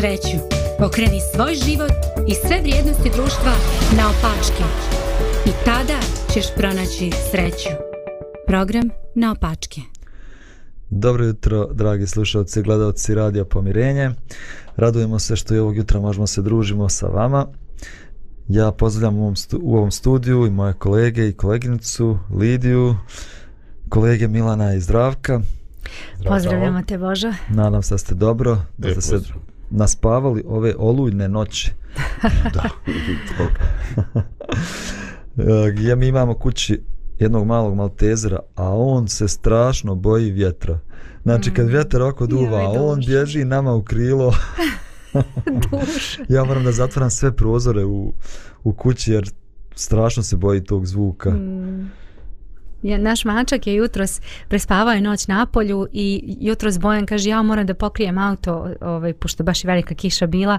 sreću. Pokreni svoj život i sve vrijednosti društva na opačke. I tada ćeš pronaći sreću. Program na opačke. Dobro jutro, dragi slušalci i gledalci Radio Pomirenje. Radujemo se što i ovog jutra možemo se družimo sa vama. Ja pozdravljam u ovom studiju i moje kolege i koleginicu Lidiju, kolege Milana i Zdravka. Zdrav, Pozdravljamo te Boža. Nadam se da ste dobro, da ste, se, naspavali ove olujne noći. da. ja mi imamo kući jednog malog maltezera, a on se strašno boji vjetra. Znači, kad mm. vjetar oko duva, Joj, on bježi nama u krilo. ja moram da zatvaram sve prozore u, u kući, jer strašno se boji tog zvuka. Mm naš mačak je jutros prespavao je noć na polju i jutros Bojan kaže ja moram da pokrijem auto ovaj pošto baš je velika kiša bila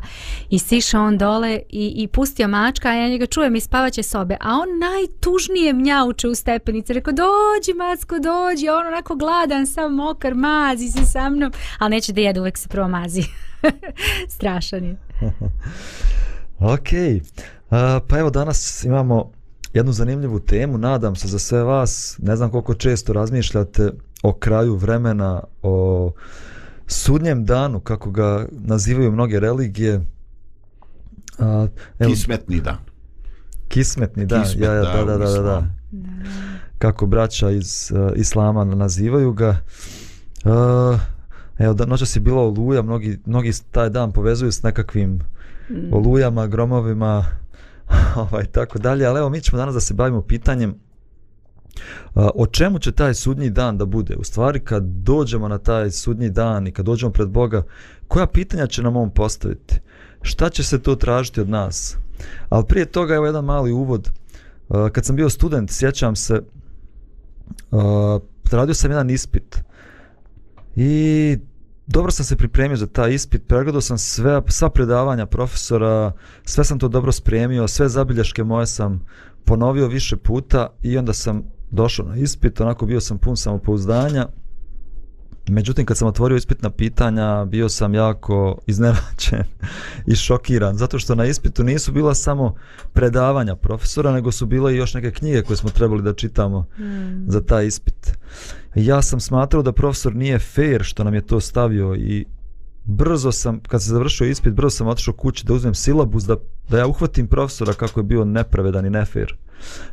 i siša on dole i i pustio mačka a ja njega čujem iz spavaće sobe a on najtužnije mjauče u stepenice rekao dođi macko dođi on onako gladan sam mokar mazi se sa mnom al neće da jede uvek se prvo mazi strašan je Okej. Okay. Uh, pa evo danas imamo jednu zanimljivu temu, nadam se za sve vas, ne znam koliko često razmišljate o kraju vremena, o sudnjem danu, kako ga nazivaju mnoge religije. A, evo, kismetni dan. Kismetni dan, Kismet, ja, ja, da, da, da, da, da. Kako braća iz uh, islama nazivaju ga. Uh, evo, noćas je bila oluja, mnogi, mnogi taj dan povezuju s nekakvim mm. olujama, gromovima, ovaj, tako dalje, ali evo mi ćemo danas da se bavimo pitanjem o čemu će taj sudnji dan da bude? U stvari kad dođemo na taj sudnji dan i kad dođemo pred Boga, koja pitanja će nam on postaviti? Šta će se to tražiti od nas? Ali prije toga evo jedan mali uvod. Kad sam bio student, sjećam se, radio sam jedan ispit. I dobro sam se pripremio za taj ispit, pregledao sam sve, sva predavanja profesora, sve sam to dobro spremio, sve zabilješke moje sam ponovio više puta i onda sam došao na ispit, onako bio sam pun samopouzdanja. Međutim, kad sam otvorio ispitna pitanja, bio sam jako iznenađen i šokiran, zato što na ispitu nisu bila samo predavanja profesora, nego su bile i još neke knjige koje smo trebali da čitamo mm. za taj ispit. Uh, ja sam smatrao da profesor nije fair što nam je to stavio i brzo sam, kad se završio ispit, brzo sam otišao kući da uzmem silabus, da, da ja uhvatim profesora kako je bio nepravedan i nefair.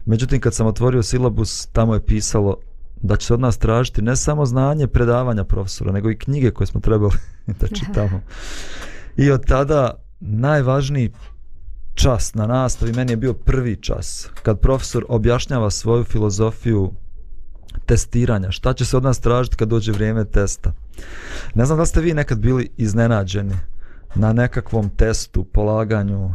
Međutim, kad sam otvorio silabus, tamo je pisalo da će se od nas tražiti ne samo znanje predavanja profesora, nego i knjige koje smo trebali da čitamo. I od tada najvažniji čas na nastavi meni je bio prvi čas kad profesor objašnjava svoju filozofiju testiranja, šta će se od nas tražiti kad dođe vrijeme testa. Ne znam da ste vi nekad bili iznenađeni na nekakvom testu, polaganju,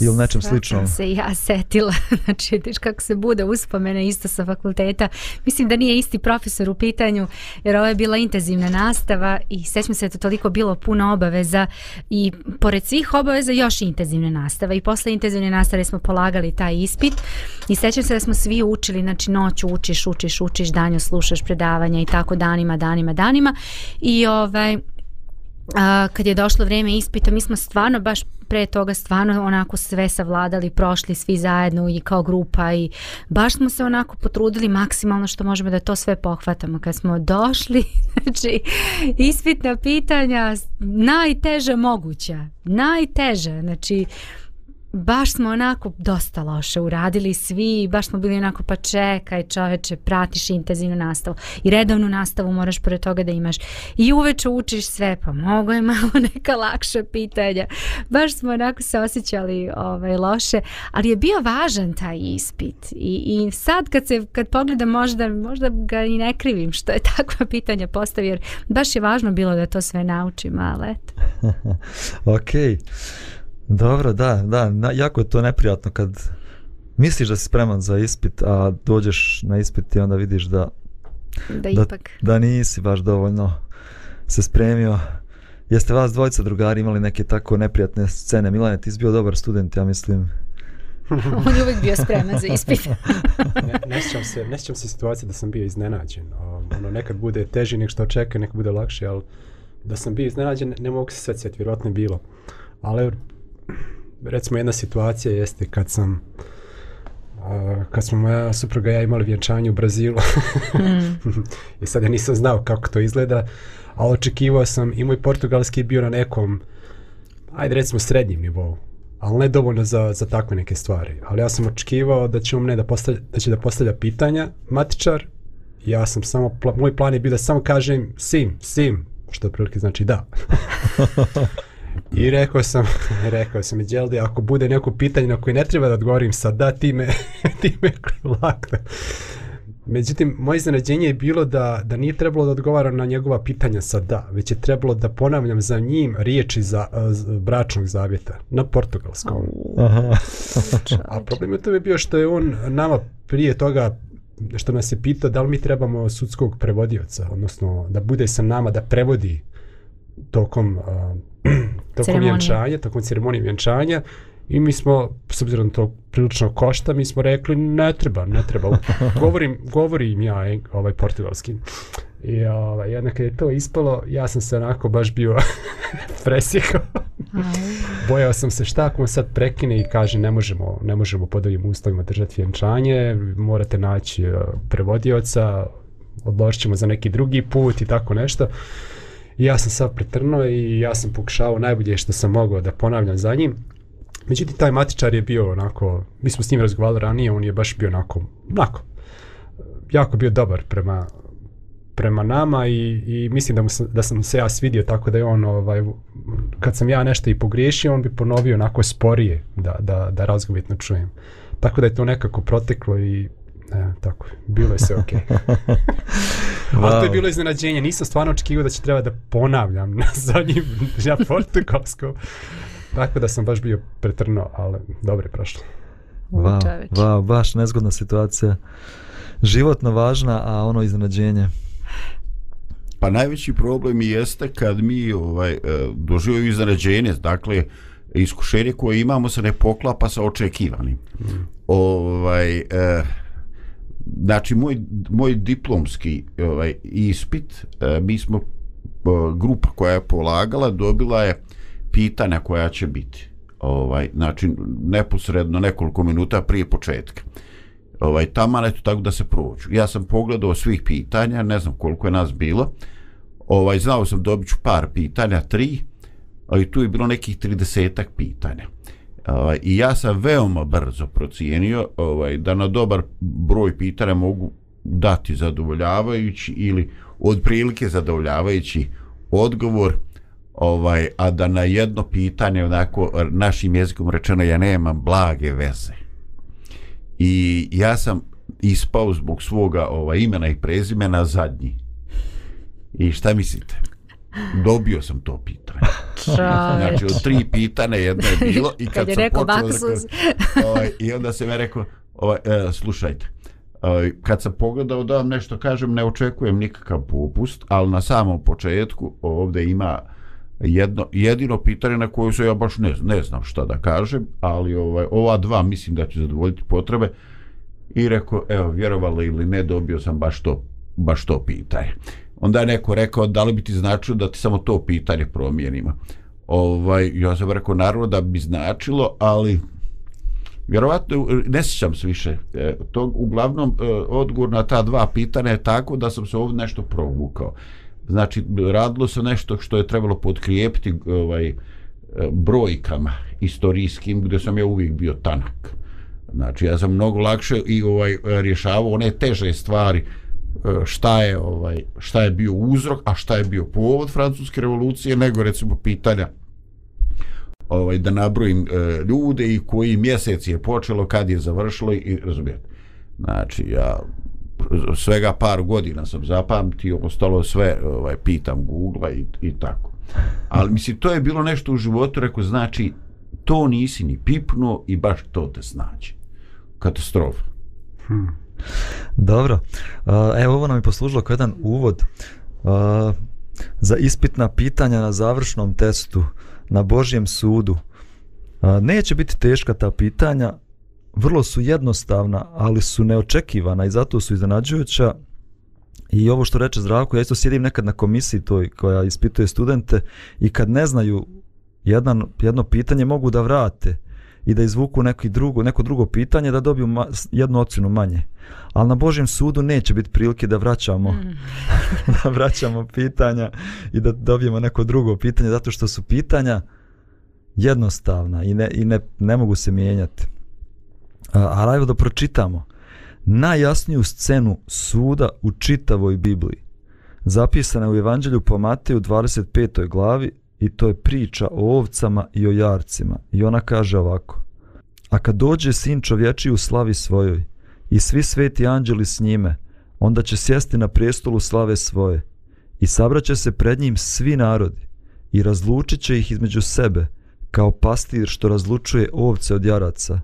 ili nečem slično. Kako se ja setila, znači, tiš kako se bude uspomene isto sa fakulteta. Mislim da nije isti profesor u pitanju, jer ovo je bila intenzivna nastava i sećam se da to toliko bilo puno obaveza i pored svih obaveza još intenzivne nastave. I posle intenzivne nastave smo polagali taj ispit i sećam se da smo svi učili, znači noć učiš, učiš, učiš, danju slušaš predavanja i tako danima, danima, danima. I ovaj, a, kad je došlo vrijeme ispita, mi smo stvarno baš pre toga stvarno onako sve savladali, prošli svi zajedno i kao grupa i baš smo se onako potrudili maksimalno što možemo da to sve pohvatamo. Kad smo došli, znači, ispitna pitanja najteže moguća, najteže, znači, baš smo onako dosta loše uradili svi, baš smo bili onako pa čekaj čoveče, pratiš intenzivnu nastavu i redovnu nastavu moraš pored toga da imaš i uveče učiš sve pa mogo je malo neka lakša pitanja, baš smo onako se osjećali ovaj, loše ali je bio važan taj ispit i, i sad kad se kad pogledam možda, možda ga i ne krivim što je takva pitanja postavio jer baš je važno bilo da to sve naučim ali eto ok Dobro, da, da, na, jako je to neprijatno kad misliš da si spreman za ispit, a dođeš na ispit i onda vidiš da da, da, ipak. da nisi baš dovoljno se spremio. Jeste vas dvojica drugari imali neke tako neprijatne scene? Milane, ti si bio dobar student, ja mislim. On je uvijek bio spreman za ispit. ne, nećem se, nećem se situacije da sam bio iznenađen. Ono, nekad bude teži, nek što očekaj, nek bude lakše, ali da sam bio iznenađen, ne mogu se sve cijeti, vjerojatno je bilo. Ali recimo jedna situacija jeste kad sam kad smo moja supruga ja imali vjenčanje u Brazilu mm. i sad ja nisam znao kako to izgleda ali očekivao sam i moj portugalski je bio na nekom ajde recimo srednjem nivou ali ne dovoljno za, za takve neke stvari ali ja sam očekivao da će mne da, postavlja, da će da postavlja pitanja matičar ja sam samo, moj plan je bio da samo kažem sim, sim što je prilike znači da I rekao sam, rekao sam, Đelde, ako bude neko pitanje na koje ne treba da odgovorim sad, da, ti me, ti me lakne. Međutim, moje iznenađenje je bilo da, da nije trebalo da odgovaram na njegova pitanja sad, da, već je trebalo da ponavljam za njim riječi za, uh, bračnog zavjeta na portugalskom. Aha. A problem je to bio što je on nama prije toga što nas je pitao da li mi trebamo sudskog prevodioca, odnosno da bude sa nama da prevodi tokom uh, tokom vjenčanja, tokom ceremonije vjenčanja i mi smo, s obzirom to prilično košta, mi smo rekli ne treba, ne treba. govorim, govorim ja e, ovaj portugalski. I ovaj, jedna kad je to ispalo, ja sam se onako baš bio presjekao. Bojao sam se šta ako me sad prekine i kaže ne možemo, ne možemo pod ovim ustavima držati vjenčanje, morate naći uh, prevodioca, odložit ćemo za neki drugi put i tako nešto. Uh, ja sam sad pretrnuo i ja sam pokušao najbolje što sam mogao da ponavljam za njim. Međutim, taj matičar je bio onako, mi smo s njim razgovali ranije, on je baš bio onako, onako, jako bio dobar prema, prema nama i, i mislim da, mu sam, da sam se ja svidio, tako da je on, ovaj, kad sam ja nešto i pogriješio, on bi ponovio onako sporije da, da, da razgovitno čujem. Tako da je to nekako proteklo i Ne, pa, tako. Bilo je sve okej. Okay. Ali to je bilo iznenađenje. Nisam stvarno očekivao da će treba da ponavljam na zadnjim na Portugalsku. Tako da sam baš bio pretrno, ali dobro je prošlo. Wow, wow, baš nezgodna situacija. Životno važna, a ono iznenađenje. Pa najveći problem jeste kad mi ovaj, e, doživaju iznenađenje. Dakle, iskušenje koje imamo se ne poklapa sa očekivanim. Mm. Ovaj, eh, znači moj, moj diplomski ovaj, ispit e, mi smo e, grupa koja je polagala dobila je pitanja koja će biti ovaj, znači neposredno nekoliko minuta prije početka ovaj, tamo eto tako da se prođu ja sam pogledao svih pitanja ne znam koliko je nas bilo ovaj, znao sam dobit ću par pitanja tri ali tu je bilo nekih 30 pitanja Ovaj, I ja sam veoma brzo procijenio ovaj, da na dobar broj pitanja mogu dati zadovoljavajući ili od prilike zadovoljavajući odgovor, ovaj, a da na jedno pitanje, onako, našim jezikom rečeno, ja nemam blage veze. I ja sam ispao zbog svoga ovaj, imena i prezimena zadnji. I šta mislite? dobio sam to pitanje. Čovječ. Znači, od tri pitane jedno je bilo. I kad, kad je rekao baksuz. Ovaj, I onda se me rekao, ovaj, e, slušajte, ovaj, kad sam pogledao da vam nešto kažem, ne očekujem nikakav popust, ali na samom početku ovde ima jedno, jedino pitanje na koju se ja baš ne, ne znam šta da kažem, ali ovaj, ova dva mislim da će zadovoljiti potrebe. I rekao, evo, vjerovali ili ne, dobio sam baš to, baš to pitanje. Onda je neko rekao da li bi ti značilo da ti samo to pitanje promijenimo. Ovaj, ja sam rekao naravno da bi značilo, ali vjerovatno ne sjećam se više. E, to, uglavnom, e, odgovor na ta dva pitanja je tako da sam se ovdje nešto provukao. Znači, radilo se nešto što je trebalo podkrijepiti ovaj, e, brojkama istorijskim gdje sam ja uvijek bio tanak. Znači, ja sam mnogo lakše i ovaj rješavao one teže stvari uh, E, šta je ovaj šta je bio uzrok a šta je bio povod francuske revolucije nego recimo pitanja ovaj da nabrojim e, ljude i koji mjesec je počelo kad je završilo i razumijete znači ja svega par godina sam zapamtio ostalo sve ovaj pitam Google i, i tako ali mislim to je bilo nešto u životu rekao znači to nisi ni pipnuo i baš to te snađe znači. katastrofa hmm. Dobro, evo ovo nam je poslužilo kao jedan uvod za ispitna pitanja na završnom testu, na Božjem sudu. Neće biti teška ta pitanja, vrlo su jednostavna, ali su neočekivana i zato su iznenađujuća. I ovo što reče Zdravko, ja isto sjedim nekad na komisiji toj koja ispituje studente i kad ne znaju jedan, jedno pitanje mogu da vrate uh, i da izvuku neko drugo, neko drugo pitanje da dobiju ma, jednu ocjenu manje. Ali na Božjem sudu neće biti prilike da vraćamo mm. da vraćamo pitanja i da dobijemo neko drugo pitanje zato što su pitanja jednostavna i ne, i ne, ne mogu se mijenjati. A, a da pročitamo najjasniju scenu suda u čitavoj Bibliji. Zapisana je u Evanđelju po Mateju 25. glavi i to je priča o ovcama i o jarcima i ona kaže ovako A kad dođe sin čovječi u slavi svojoj i svi sveti anđeli s njime, onda će sjesti na prijestolu slave svoje i sabraće se pred njim svi narodi i razlučit će ih između sebe kao pastir što razlučuje ovce od jaraca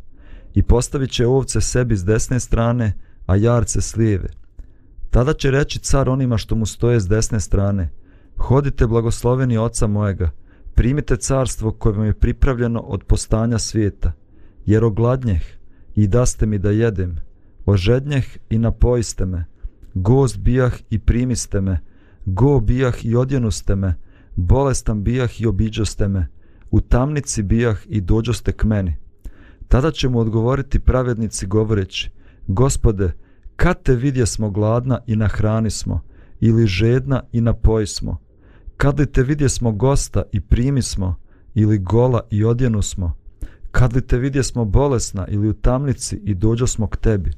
i postavit će ovce sebi s desne strane, a jarce s lijeve. Tada će reći car onima što mu stoje s desne strane – Hodite blagosloveni oca mojega, primite carstvo koje vam je pripravljeno od postanja svijeta, jer ogladnjeh i daste mi da jedem, ožednjeh i napojiste me, gost bijah i primiste me, go bijah i odjenuste me, bolestan bijah i obiđoste me, u tamnici bijah i dođoste k meni. Tada će mu odgovoriti pravednici govoreći, gospode, kad te vidje smo gladna i nahrani smo, ili žedna i napoj smo, Kad li te vidje smo gosta i primi smo, ili gola i odjenu smo? Kad li te vidje smo bolesna ili u tamnici i dođo smo k tebi?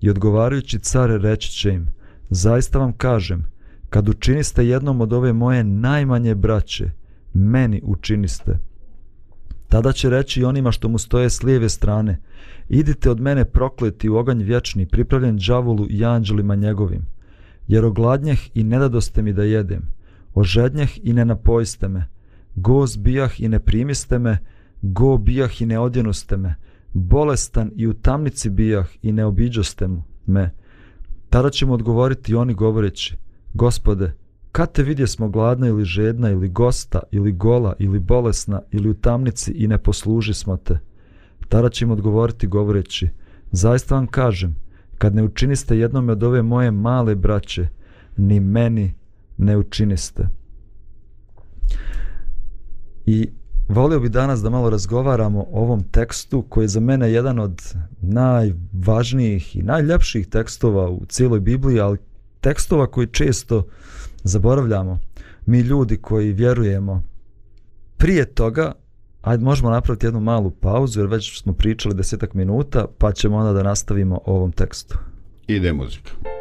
I odgovarajući care reći će im, zaista vam kažem, kad učiniste jednom od ove moje najmanje braće, meni učiniste. Tada će reći i onima što mu stoje s lijeve strane, idite od mene prokleti u oganj vječni, pripravljen džavulu i anđelima njegovim, jer ogladnjeh i nedadoste mi da jedem, ožednjeh i ne napojste me, go zbijah i ne primiste me, go bijah i ne odjenuste me, bolestan i u tamnici bijah i ne obiđoste me. Tada će mu odgovoriti oni govoreći, gospode, kad te vidje smo gladna ili žedna ili gosta ili gola ili bolesna ili u tamnici i ne posluži smo te. Tada će im odgovoriti govoreći, zaista vam kažem, kad ne učiniste jednome od ove moje male braće, ni meni, ni meni, ne učiniste. I volio bi danas da malo razgovaramo o ovom tekstu koji je za mene jedan od najvažnijih i najljepših tekstova u cijeloj Bibliji, ali tekstova koji često zaboravljamo. Mi ljudi koji vjerujemo prije toga, ajde možemo napraviti jednu malu pauzu jer već smo pričali desetak minuta pa ćemo onda da nastavimo o ovom tekstu. Ide muzika. Ide muzika.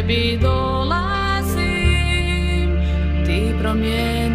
tebi dolazim, ti promijeni.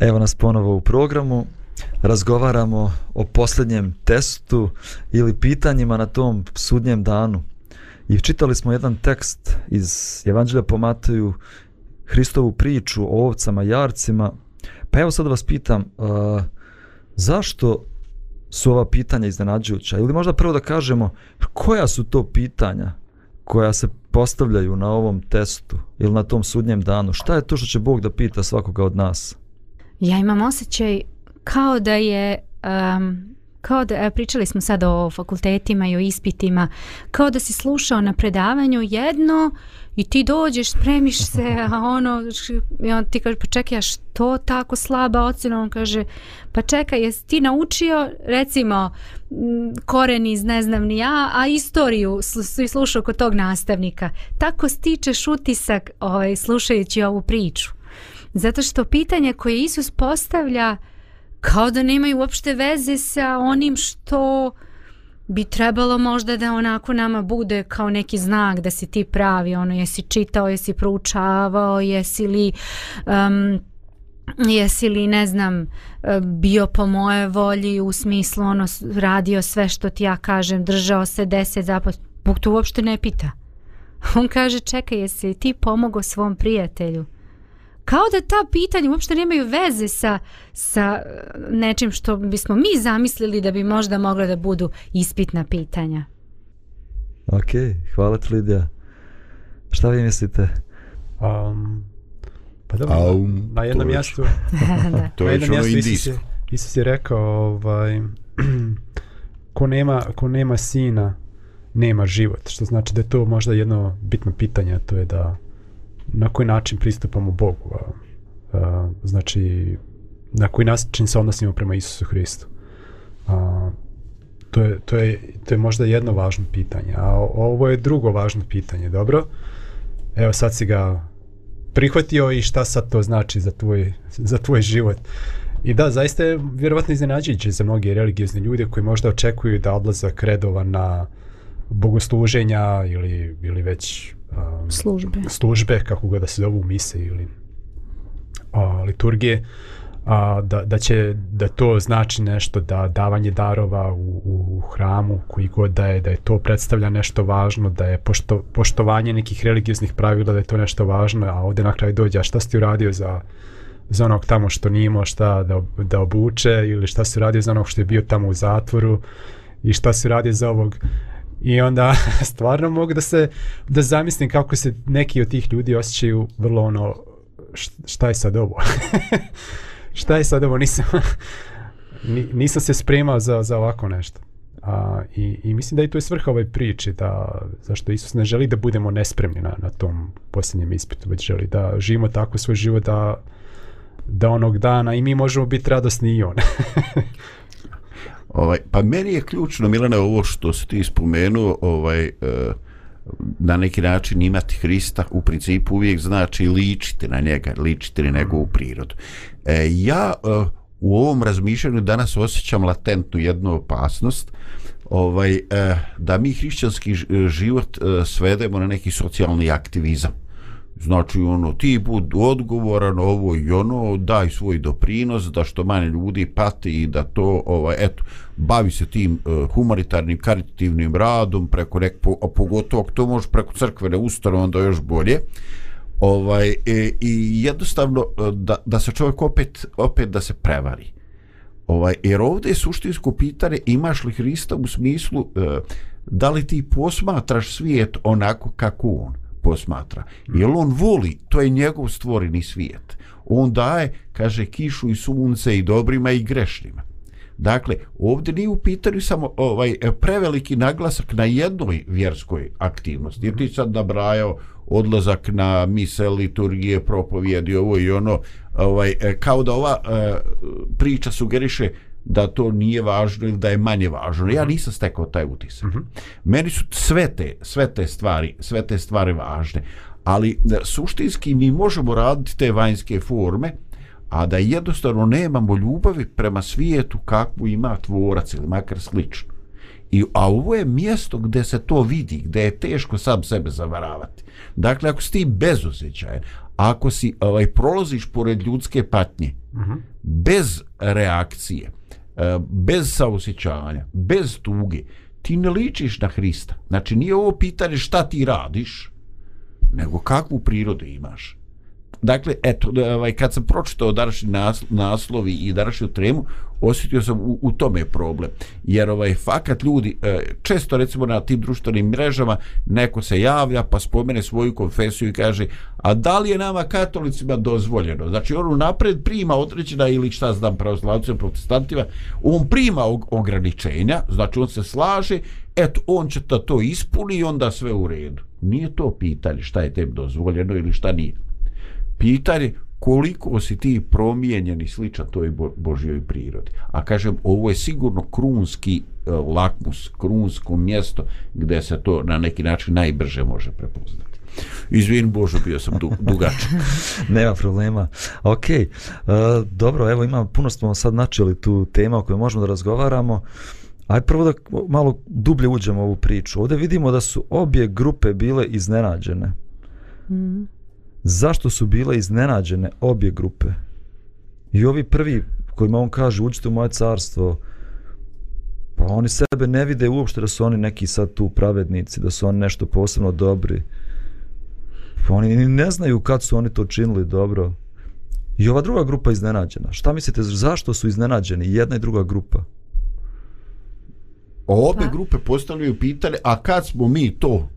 Evo nas ponovo u programu. Razgovaramo o posljednjem testu ili pitanjima na tom sudnjem danu. I čitali smo jedan tekst iz Evanđelja po Mateju, Hristovu priču o ovcama i jarcima. Pa evo sad vas pitam, a, zašto su ova pitanja iznenađujuća? Ili možda prvo da kažemo, koja su to pitanja koja se postavljaju na ovom testu ili na tom sudnjem danu? Šta je to što će Bog da pita svakoga od nas? Ja imam osjećaj kao da je um, kao da, pričali smo sad o fakultetima i o ispitima, kao da si slušao na predavanju jedno i ti dođeš, spremiš se, a ono, i on ti kaže, pa čekaj, a što tako slaba ocena? On kaže, pa čekaj, jesi ti naučio, recimo, koren iz ne znam ni ja, a istoriju si slušao kod tog nastavnika. Tako stičeš utisak ovaj, slušajući ovu priču. Zato što pitanje koje Isus postavlja kao da nemaju uopšte veze sa onim što bi trebalo možda da onako nama bude kao neki znak da si ti pravi, ono, jesi čitao, jesi proučavao, jesi li, um, jesi li, ne znam, eh, bio po moje volji u smislu, ono, radio sve što ti ja kažem, držao se deset zapot, Bog to uopšte ne pita. On kaže, čekaj, jesi ti pomogao svom prijatelju? kao da ta pitanja uopšte nemaju veze sa, sa eh, nečim što bismo mi zamislili da bi možda mogla da budu ispitna pitanja. Ok, hvala ti Lidija. Šta vi mislite? Um, pa dobro, um, na jednom to mjestu... to je ono indijsko. Isus je rekao, ovaj, ko, nema, ko nema sina, nema život. Što znači da je to možda jedno bitno pitanje, to je da na koji način pristupamo Bogu, a, a, znači na koji način se odnosimo prema Isusu Hristu. A, to, je, to, je, to je možda jedno važno pitanje, a ovo je drugo važno pitanje, dobro? Evo sad si ga prihvatio i šta sad to znači za tvoj, za tvoj život. I da, zaista je vjerovatno iznenađujuće za mnoge religijozne ljude koji možda očekuju da odlazak redova na uh, bogosluženja ili, ili već um, službe. službe, kako god da se zovu mise ili a, liturgije, a, da, da će da to znači nešto, da davanje darova u, u hramu, koji god da je, da je to predstavlja nešto važno, da je pošto, poštovanje nekih religijuznih pravila, da je to nešto važno, a ovdje na kraju dođe, a šta si uradio za, za onog tamo što nije imao šta da, da obuče ili šta si radio za onog što je bio tamo u zatvoru i šta si radio za ovog uh, I onda stvarno mogu da se da zamislim kako se neki od tih ljudi osjećaju vrlo ono šta je sad ovo? šta je sad ovo? Nisam, nisam se spremao za, za ovako nešto. A, i, I mislim da je to je svrha ovoj priči, da, zašto Isus ne želi da budemo nespremni na, na tom posljednjem ispitu, već želi da živimo tako svoj život da, da onog dana i mi možemo biti radosni i on. Ovaj, pa meni je ključno, Milane, ovo što si ti spomenuo, ovaj, e, na neki način imati Hrista u principu uvijek znači ličiti na njega, ličiti na njegovu prirodu. E, ja e, u ovom razmišljanju danas osjećam latentnu jednu opasnost, ovaj, e, da mi hrišćanski e, život e, svedemo na neki socijalni aktivizam. Znači, ono, ti bud odgovoran ovo i ono, daj svoj doprinos da što manje ljudi pati i da to, ovaj, eto, bavi se tim uh, humanitarnim, karitativnim radom preko nek, po, a pogotovo ako to može preko crkvene ustanova, onda još bolje. Ovaj, e, I jednostavno, e, da, da se čovjek opet, opet da se prevari. Ovaj, jer ovdje je suštinsko pitanje imaš li Hrista u smislu uh, da li ti posmatraš svijet onako kako on. Uh, posmatra. Jer on voli, to je njegov stvoreni svijet. On daje, kaže, kišu i sunce i dobrima i grešnima. Dakle, ovdje nije u pitanju samo ovaj, preveliki naglasak na jednoj vjerskoj aktivnosti. Jer ti sad nabrajao odlazak na mise, liturgije, propovjedi, ovo i ono, ovaj, e, kao da ova eh, priča sugeriše da to nije važno ili da je manje važno. Ja mhm. nisam stekao taj utisak. Mm -hmm. Meni su sve te, sve te stvari, sve te stvari važne. Ali e, suštinski mi možemo raditi te vanjske forme, a da jednostavno nemamo ljubavi prema svijetu kakvu ima tvorac ili makar slično. I, a ovo je mjesto gde se to vidi, gde je teško sam sebe zavaravati. Dakle, ako si ti bezosećajan, ako si ovaj, prolaziš pored ljudske patnje, mm -hmm. bez reakcije, E, bez saosjećanja, bez tuge, ti ne ličiš na Hrista. Znači, nije ovo pitanje šta ti radiš, nego kakvu prirodu imaš. Dakle, eto, ovaj, kad sam pročitao Darši naslovi i Darši u tremu, osjetio sam u, u tome problem. Jer ovaj fakat ljudi, e, često recimo na tim društvenim mrežama, neko se javlja pa spomene svoju konfesiju i kaže, a da li je nama katolicima dozvoljeno? Znači, on napred prima određena ili šta znam, pravoslavcima, protestantima, on prima ograničenja, znači on se slaže, eto, on će to ispuni i onda sve u redu. Nije to pitanje šta je tem dozvoljeno ili šta nije pitanje koliko si ti promijenjen i sličan toj Božjoj prirodi. A kažem, ovo je sigurno krunski e, lakmus, krunsko mjesto gde se to na neki način najbrže može prepoznati. Izvin, Božo, bio sam du, dugačak. Nema problema. Ok, uh, dobro, evo imam, puno smo sad načeli tu tema o kojoj možemo da razgovaramo. Aj prvo da malo dublje uđemo u ovu priču. Ovdje vidimo da su obje grupe bile iznenađene. Mm zašto su bile iznenađene obje grupe. I ovi prvi kojima on kaže uđite u moje carstvo, pa oni sebe ne vide uopšte da su oni neki sad tu pravednici, da su oni nešto posebno dobri. Pa oni ne znaju kad su oni to činili dobro. I ova druga grupa iznenađena. Šta mislite, zašto su iznenađeni jedna i druga grupa? Obe grupe postavljaju pitanje, a kad smo mi to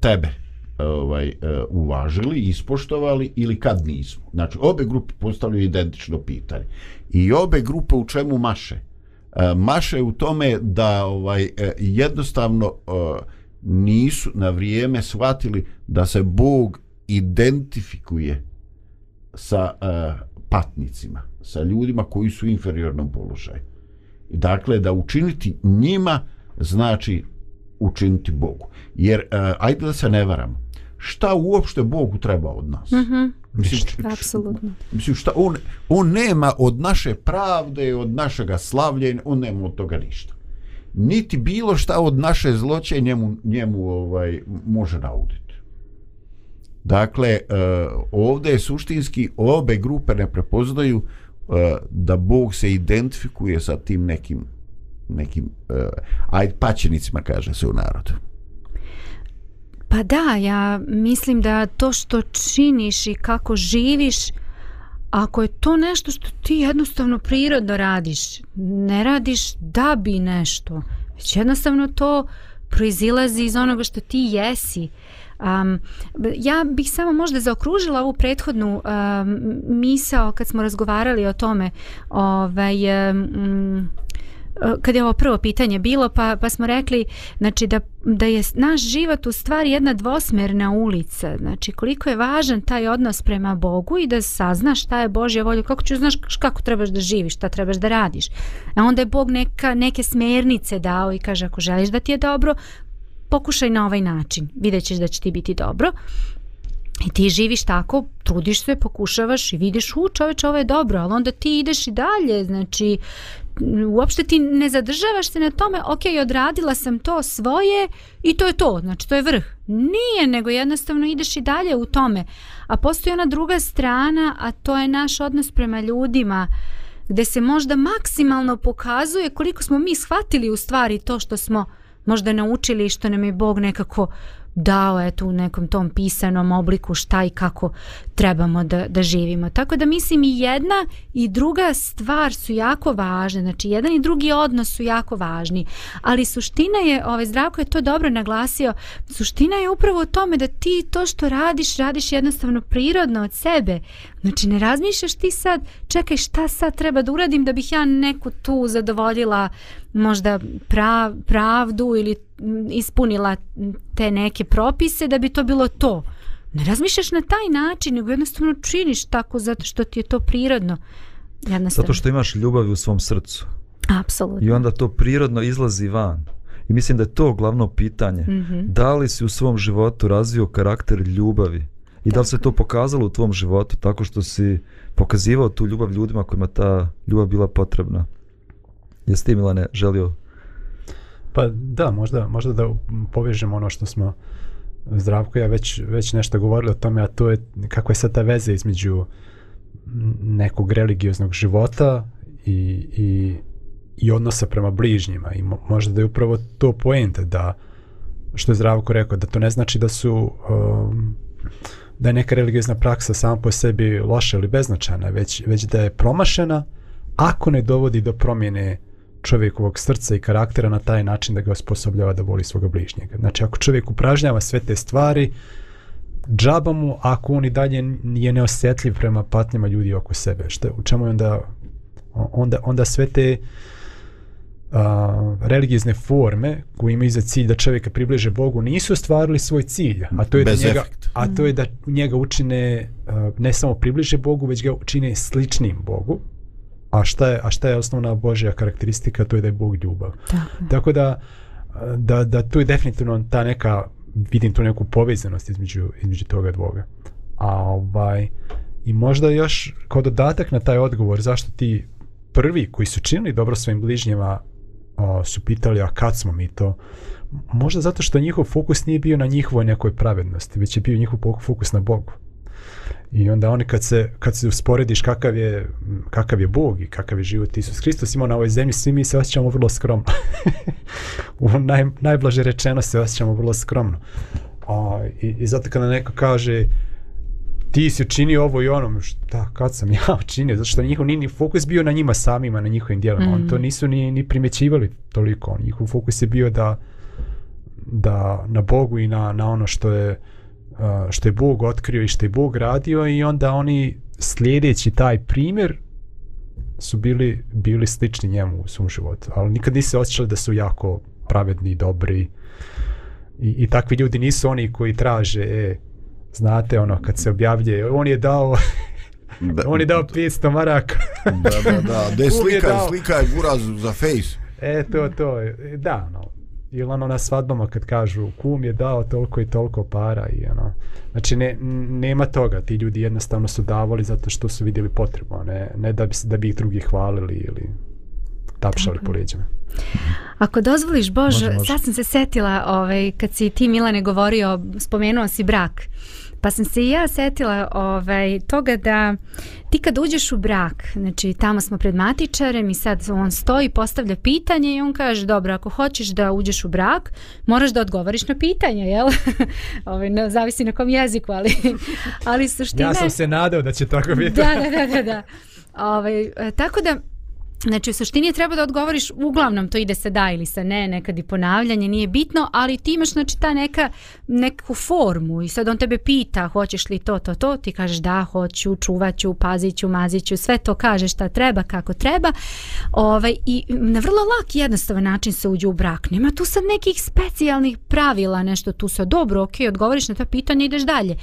tebe? ovaj e, uvažili i ispoštovali ili kad nismo. Znači obe grupe postavljaju identično pitanje. I obe grupe u čemu maše? E, maše u tome da ovaj e, jednostavno nisu na vrijeme shvatili da se Bog identifikuje sa patnicima, sa ljudima koji su u inferiornom položaju. Dakle da učiniti njima znači učiniti Bogu. Jer, uh, ajde da se ne varamo, šta uopšte Bogu treba od nas? Mm -hmm. mislim, Apsolutno. Mislim, šta on, on nema od naše pravde, od našega slavljenja, on nema od toga ništa. Niti bilo šta od naše zloće njemu, njemu ovaj može nauditi. Dakle, uh, e, ovdje je suštinski, obe grupe ne prepoznaju uh, da Bog se identifikuje sa tim nekim nekim uh, aj paćenicima kaže se u narodu. Pa da, ja mislim da to što činiš i kako živiš Ako je to nešto što ti jednostavno prirodno radiš, ne radiš da bi nešto, već jednostavno to proizilazi iz onoga što ti jesi. Um, ja bih samo možda zaokružila ovu prethodnu um, misao kad smo razgovarali o tome ovaj, um, kad je ovo prvo pitanje bilo, pa, pa smo rekli znači da, da je naš život u stvari jedna dvosmjerna ulica. Znači koliko je važan taj odnos prema Bogu i da saznaš šta je Božja volja, kako ću znaš kako trebaš da živiš, šta trebaš da radiš. A onda je Bog neka, neke smernice dao i kaže ako želiš da ti je dobro, pokušaj na ovaj način, vidjet ćeš da će ti biti dobro. I ti živiš tako, trudiš se, pokušavaš i vidiš, u čoveč, ovo je dobro, ali onda ti ideš i dalje, znači uopšte ti ne zadržavaš se na tome, ok, odradila sam to svoje i to je to, znači to je vrh. Nije, nego jednostavno ideš i dalje u tome. A postoji ona druga strana, a to je naš odnos prema ljudima, gde se možda maksimalno pokazuje koliko smo mi shvatili u stvari to što smo možda naučili i što nam je Bog nekako uh, dao eto u nekom tom pisanom obliku šta i kako trebamo da, da živimo. Tako da mislim i jedna i druga stvar su jako važne, znači jedan i drugi odnos su jako važni, ali suština je, ovaj, Zdravko je to dobro naglasio, suština je upravo u tome da ti to što radiš, radiš jednostavno prirodno od sebe. Znači ne razmišljaš ti sad, čekaj šta sad treba da uradim da bih ja neku tu zadovoljila uh, možda pra, pravdu ili ispunila te neke propise da bi to bilo to. Ne razmišljaš na taj način, nego jednostavno činiš tako zato što ti je to prirodno. Jednostavno. Zato što imaš ljubav u svom srcu. Apsolutno. I onda to prirodno izlazi van. I mislim da je to glavno pitanje. Mm -hmm. Da li si u svom životu razvio karakter ljubavi? I tako. da li se to pokazalo u tvom životu tako što si pokazivao tu ljubav ljudima kojima ta ljubav bila potrebna? Jesi ti Milane želio? Pa da, možda, možda da povežem ono što smo Zdravko, ja već, već nešto govorili o tome, a to je kako je sad ta veza između nekog religioznog života i, i, i odnosa prema bližnjima. I mo, možda da je upravo to poente da, što je Zdravko rekao, da to ne znači da su... Um, da je neka religiozna praksa sama po sebi loša ili beznačajna, već, već da je promašena ako ne dovodi do promjene uh, čovjekovog srca i karaktera na taj način da ga osposobljava da voli svoga bližnjega. Znači, ako čovjek upražnjava sve te stvari, džaba mu ako on i dalje nije neosjetljiv prema patnjama ljudi oko sebe. Šta, u čemu je onda, onda, onda sve te a, religijezne forme koje imaju za cilj da čovjeka približe Bogu nisu ostvarili svoj cilj, a to je Bez da njega, efekt. a to je da njega učine a, ne samo približe Bogu, već ga učine sličnim Bogu a šta je, a šta je osnovna Božja karakteristika, to je da je Bog ljubav. Tako, Tako da, da, da tu je definitivno ta neka, vidim tu neku povezanost između, između toga dvoga. A ovaj, I možda još kao dodatak na taj odgovor, zašto ti prvi koji su činili dobro svojim bližnjima o, su pitali, a kad smo mi to? Možda zato što njihov fokus nije bio na njihovoj nekoj pravednosti, već je bio njihov fokus na Bogu. I onda oni kad se, kad se usporediš kakav je, kakav je Bog i kakav je život Isus Hristos imao na ovoj zemlji, svi mi se osjećamo vrlo skromno. U naj, najblaže rečeno se osjećamo vrlo skromno. A, i, I zato kada neko kaže ti si učinio ovo i ono, šta, kad sam ja učinio, zato što njihov nini fokus bio na njima samima, na njihovim dijelama. Mm. Oni to mm. nisu ni, ni primjećivali toliko. Njihov fokus je bio da, da na Bogu i na, na ono što je uh, što je Bog otkrio i što je Bog radio i onda oni sljedeći taj primjer su bili, bili slični njemu u svom životu. Ali nikad nisi osjećali da su jako pravedni, dobri i, i takvi ljudi nisu oni koji traže, e, znate ono, kad se objavlje, on je dao da, on je dao 500 maraka. da, da, da, da je slikaj, slikaj buraz za face. E, to, to, da, ono, ili ono na svadbama kad kažu kum je dao toliko i toliko para i ono. Znači ne, nema toga, ti ljudi jednostavno su davali zato što su vidjeli potrebu, ne, ne da, bi, da bi ih drugi hvalili ili tapšali Tako. po leđima. Ako dozvoliš, Bože, sad sam se setila ovaj, kad si ti Milane govorio, spomenuo si brak. Pa sam se i ja setila ovaj, toga da ti kad uđeš u brak, znači tamo smo pred matičarem i sad on stoji, postavlja pitanje i on kaže dobro, ako hoćeš da uđeš u brak, moraš da odgovoriš na pitanje, jel? ovaj, no, zavisi na kom jeziku, ali, ali suštine... Ja sam se nadao da će tako biti. da, da, da, da. da. Ovaj, e, tako da Znači u suštini je treba da odgovoriš uglavnom to ide se da ili se ne, nekad i ponavljanje nije bitno, ali ti imaš znači ta neka neku formu i sad on tebe pita hoćeš li to, to, to, ti kažeš da hoću, čuvaću, paziću, maziću, sve to kažeš šta treba, kako treba ovaj, i na vrlo lak i jednostavan način se uđe u brak. Nema tu sad nekih specijalnih pravila, nešto tu sa dobro, ok, odgovoriš na to pitanje i ideš dalje.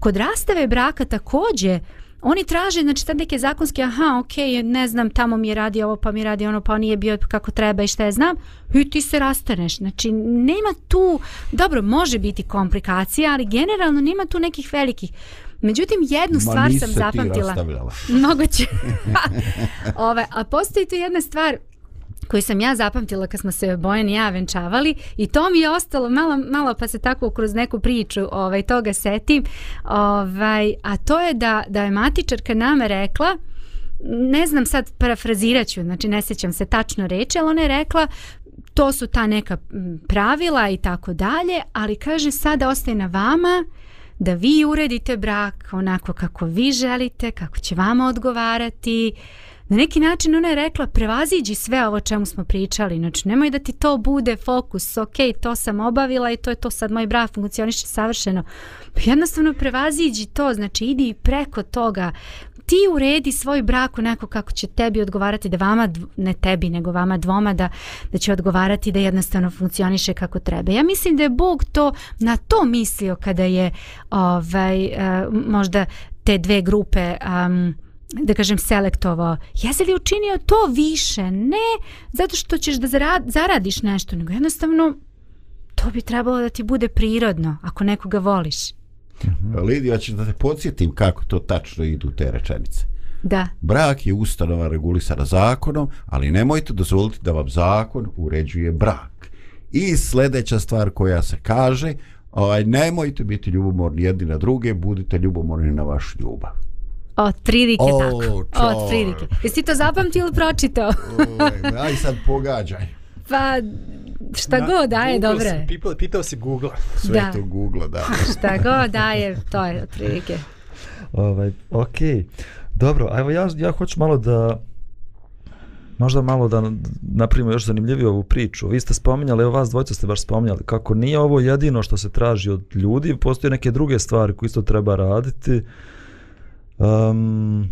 Kod rastave braka također oni traže znači sad neke zakonske aha ok ne znam tamo mi je radi ovo pa mi radi ono pa nije bio kako treba i šta je znam i ti se rastaneš znači nema tu dobro može biti komplikacija ali generalno nema tu nekih velikih Međutim, jednu Ma, stvar sam zapamtila. Mnogo će. ove, a postoji tu jedna stvar, koji sam ja zapamtila kad smo se Bojan i ja venčavali i to mi je ostalo malo, malo pa se tako kroz neku priču ovaj, toga setim ovaj, a to je da, da je matičarka nama rekla ne znam sad parafraziraću znači ne sjećam se tačno reći ali ona je rekla to su ta neka pravila i tako dalje ali kaže sada ostaje na vama da vi uredite brak onako kako vi želite kako će vama odgovarati uh, na neki način ona je rekla prevaziđi sve ovo čemu smo pričali znači nemoj da ti to bude fokus ok to sam obavila i to je to sad moj brak funkcioniše savršeno pa jednostavno prevaziđi to znači idi preko toga ti uredi svoj brak u neko kako će tebi odgovarati da vama, ne tebi, nego vama dvoma da, da će odgovarati da jednostavno funkcioniše kako treba. Ja mislim da je Bog to na to mislio kada je ovaj, uh, možda te dve grupe um, da kažem selektovao jesi li učinio to više ne zato što ćeš da zaradiš nešto nego jednostavno to bi trebalo da ti bude prirodno ako nekoga voliš mhm. Lidija ću da te podsjetim kako to tačno idu te rečenice Da. Brak je ustanova regulisana zakonom, ali nemojte dozvoliti da vam zakon uređuje brak. I sljedeća stvar koja se kaže, ovaj, nemojte biti ljubomorni jedni na druge, budite ljubomorni na vašu ljubav. O, tridike o, tako. Čor. O, tridike. Jesi to zapamtio ili pročitao? Oj, aj sad pogađaj. Pa, šta Na, god, aj, dobro. Si, people, pitao si Google. Sve da. to Google, da. šta god, aj, to je tridike. Ovaj, ok. Dobro, a evo ja, ja hoću malo da... Možda malo da napravimo još zanimljiviju ovu priču. Vi ste spominjali, evo vas dvojca ste baš spominjali, kako nije ovo jedino što se traži od ljudi, postoje neke druge stvari koje isto treba raditi. Uh, Um,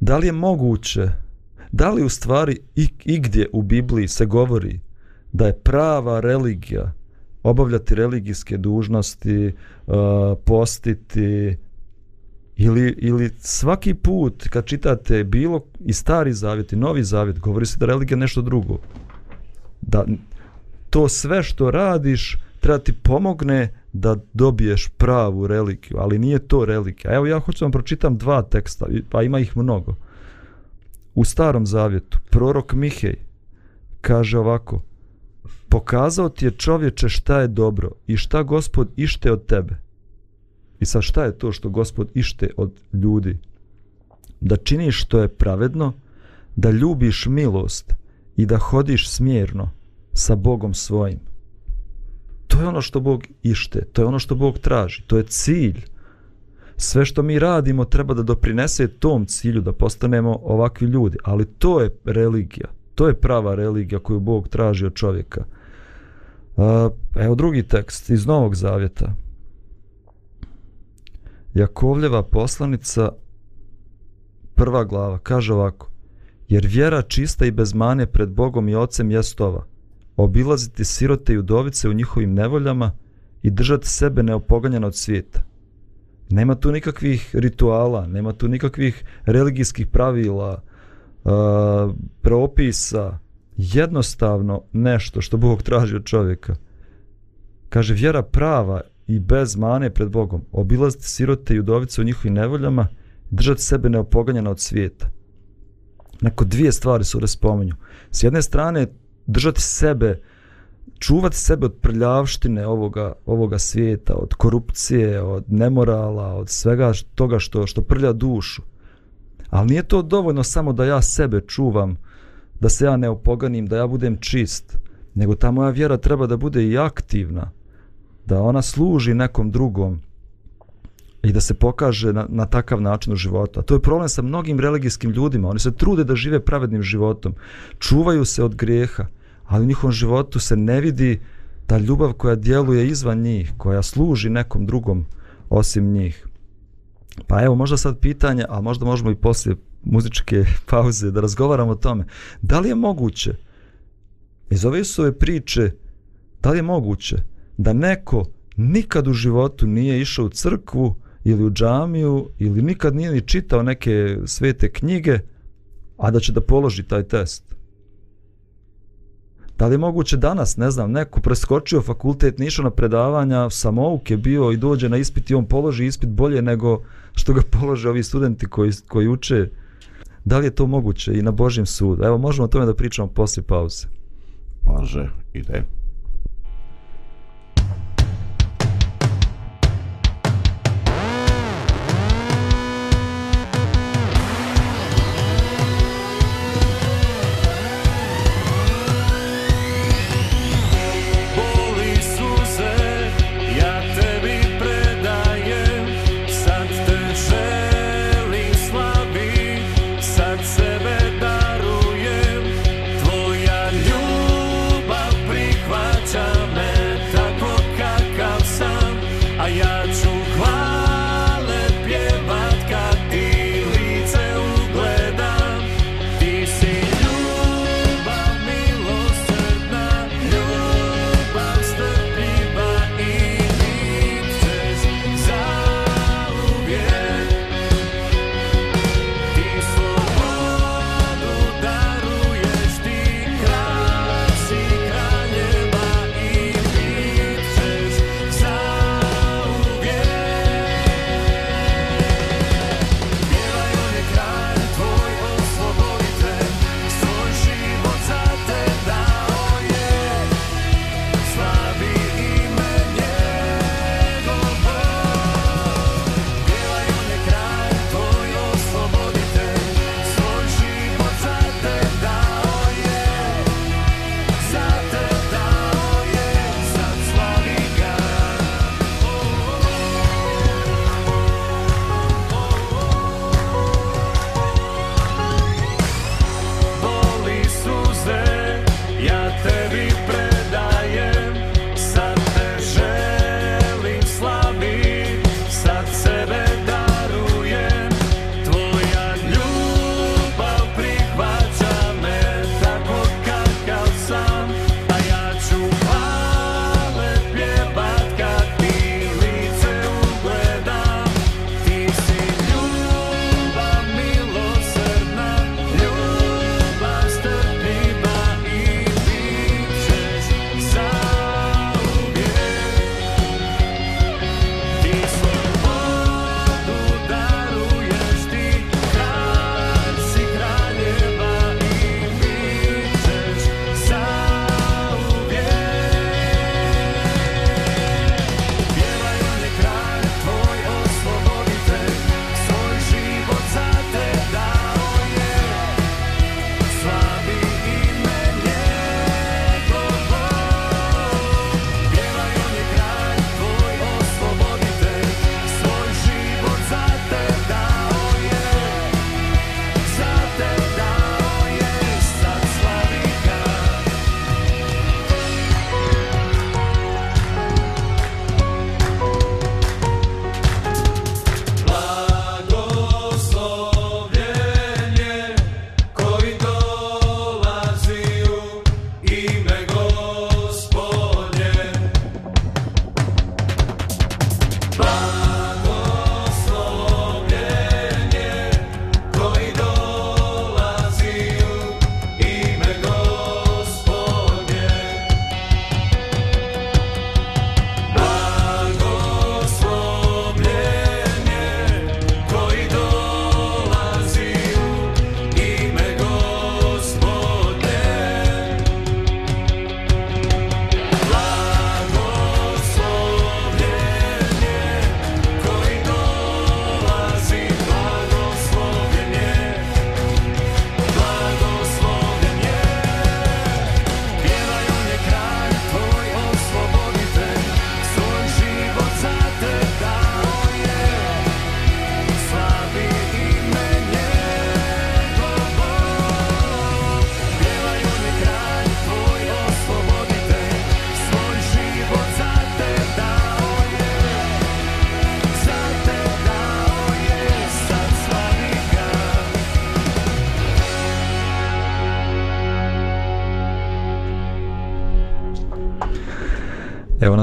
da li je moguće, da li u stvari ig igdje u Bibliji se govori da je prava religija obavljati religijske dužnosti, uh, postiti ili, ili svaki put kad čitate bilo i stari zavjet i novi zavjet, govori se da religija je nešto drugo. Da to sve što radiš, treba ti pomogne da dobiješ pravu relikiju, ali nije to relikija. Evo ja hoću vam pročitam dva teksta, pa ima ih mnogo. U starom zavjetu, prorok Mihej kaže ovako, pokazao ti je čovječe šta je dobro i šta gospod ište od tebe. I sa šta je to što gospod ište od ljudi? Da činiš što je pravedno, da ljubiš milost i da hodiš smjerno sa Bogom svojim to je ono što Bog ište, to je ono što Bog traži, to je cilj. Sve što mi radimo treba da doprinese tom cilju da postanemo ovakvi ljudi, ali to je religija. To je prava religija koju Bog traži od čovjeka. Evo drugi tekst iz Novog Zavjeta. Jakovljeva poslanica, prva glava, kaže ovako. Jer vjera čista i bez mane pred Bogom i Ocem jest ova – obilaziti sirote i udovice u njihovim nevoljama i držati sebe neopoganjeno od svijeta. Nema tu nikakvih rituala, nema tu nikakvih religijskih pravila, uh, propisa, jednostavno nešto što Bog traži od čovjeka. Kaže, vjera prava i bez mane pred Bogom, obilaziti sirote i udovice u njihovim nevoljama, držati sebe neopoganjeno od svijeta. Neko dvije stvari su raspomenju. S jedne strane, držati sebe, čuvati sebe od prljavštine ovoga, ovoga svijeta, od korupcije, od nemorala, od svega toga što, što prlja dušu. Ali nije to dovoljno samo da ja sebe čuvam, da se ja ne opoganim, da ja budem čist, nego ta moja vjera treba da bude i aktivna, da ona služi nekom drugom i da se pokaže na, na takav način u životu. A to je problem sa mnogim religijskim ljudima. Oni se trude da žive pravednim životom, čuvaju se od grijeha, ali u njihovom životu se ne vidi ta ljubav koja djeluje izvan njih, koja služi nekom drugom osim njih. Pa evo, možda sad pitanje, a možda možemo i poslije muzičke pauze da razgovaramo o tome. Da li je moguće iz ove su ove priče da li je moguće da neko nikad u životu nije išao u crkvu ili u džamiju ili nikad nije ni čitao neke svete knjige, a da će da položi taj test. Da li je moguće danas, ne znam, neko preskočio fakultet, nišao na predavanja, samouke bio i dođe na ispit i on položi ispit bolje nego što ga polože ovi studenti koji, koji uče. Da li je to moguće i na Božjem sudu? Evo, možemo o tome da pričamo poslije pauze. Može, ide. Može.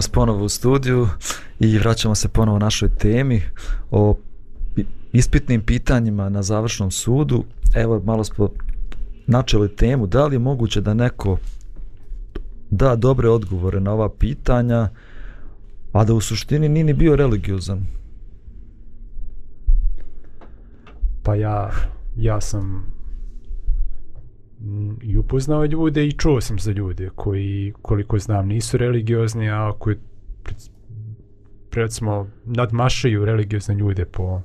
nas ponovo u studiju i vraćamo se ponovo našoj temi o ispitnim pitanjima na završnom sudu. Evo malo smo načeli temu, da li je moguće da neko da dobre odgovore na ova pitanja, a da u suštini nije ni bio religiozan? Pa ja, ja sam i upoznao ljude i čuo sam za ljude koji, koliko znam, nisu religiozni, a koji recimo nadmašaju religiozne ljude po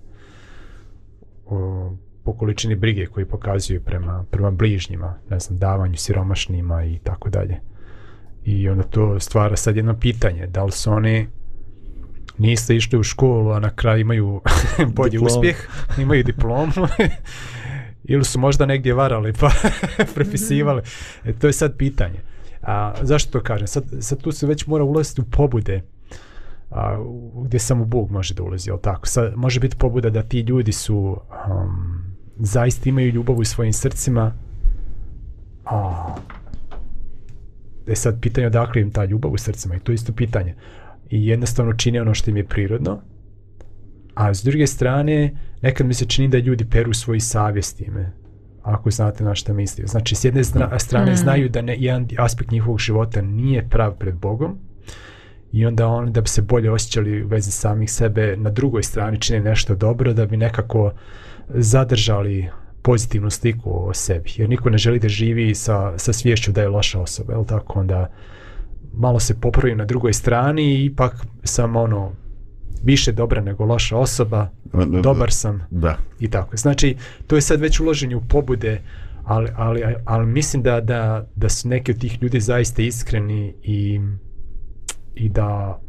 o, po količini brige koji pokazuju prema, prema bližnjima, ne znam, davanju siromašnima i tako dalje. I onda to stvara sad jedno pitanje, da li su oni niste išli u školu, a na kraju imaju bolji diplom. uspjeh, imaju diplomu ili su možda negdje varali pa prepisivali. Mm -hmm. e, to je sad pitanje. A, zašto to kažem? Sad, sad tu se već mora ulaziti u pobude a, gdje samo Bog može da ulazi, ali tako? Sad, može biti pobuda da ti ljudi su um, zaista imaju ljubav u svojim srcima. A, e sad pitanje odakle im ta ljubav u srcima i to isto pitanje. I jednostavno čine ono što im je prirodno, A s druge strane, nekad mi se čini da ljudi peru svoji savjest time. Ako znate na šta mislio. Znači, s jedne strane mm. znaju da ne, jedan aspekt njihovog života nije prav pred Bogom. I onda on, da bi se bolje osjećali u vezi samih sebe, na drugoj strani čine nešto dobro da bi nekako zadržali pozitivnu sliku o sebi. Jer niko ne želi da živi sa, sa svješću da je loša osoba. Je tako? Onda malo se popravim na drugoj strani i ipak sam ono, više dobra nego loša osoba, dobar sam da. i tako. Znači, to je sad već uloženje u pobude, ali, ali, ali mislim da, da, da su neki od tih ljudi zaista iskreni i, i da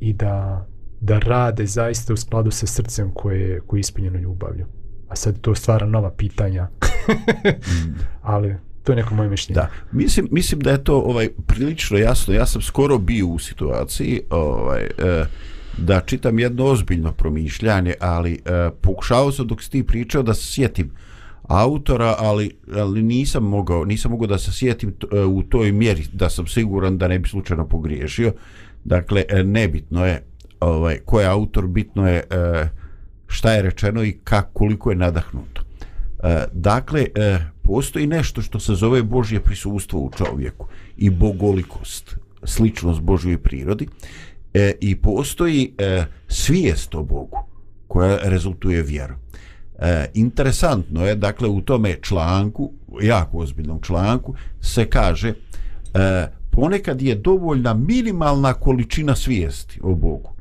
i da, da rade zaista u skladu sa srcem koje, koje je ispunjeno ljubavlju. A sad to stvara nova pitanja. ali to je neko moje mišljenje. Da. Mislim, mislim da je to ovaj prilično jasno. Ja sam skoro bio u situaciji ovaj, eh, da čitam jedno ozbiljno promišljanje, ali e, pokušao sam dok si ti pričao da se sjetim autora, ali, ali nisam mogao, nisam mogao da se sjetim t, e, u toj mjeri da sam siguran da ne bi slučajno pogriješio. Dakle, e, nebitno je ovaj, ko je autor, bitno je e, šta je rečeno i kak, koliko je nadahnuto. E, dakle, e, postoji nešto što se zove Božje prisustvo u čovjeku i bogolikost, sličnost Božjoj prirodi e, i postoji e, svijest o Bogu koja rezultuje vjerom. E, interesantno je, dakle, u tome članku, jako ozbiljnom članku, se kaže e, ponekad je dovoljna minimalna količina svijesti o Bogu.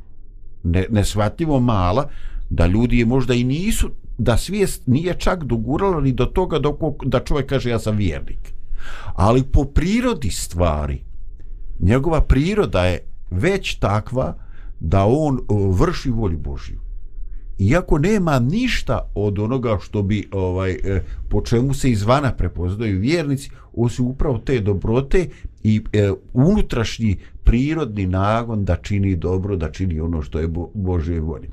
Ne, nesvatljivo mala, da ljudi možda i nisu, da svijest nije čak dogurala ni do toga dok, da čovjek kaže ja sam vjernik. Ali po prirodi stvari, njegova priroda je već takva da on vrši volju Božju. Iako nema ništa od onoga što bi ovaj e, po čemu se izvana prepoznaju vjernici, osim upravo te dobrote i e, unutrašnji prirodni nagon da čini dobro, da čini ono što je Božje volje.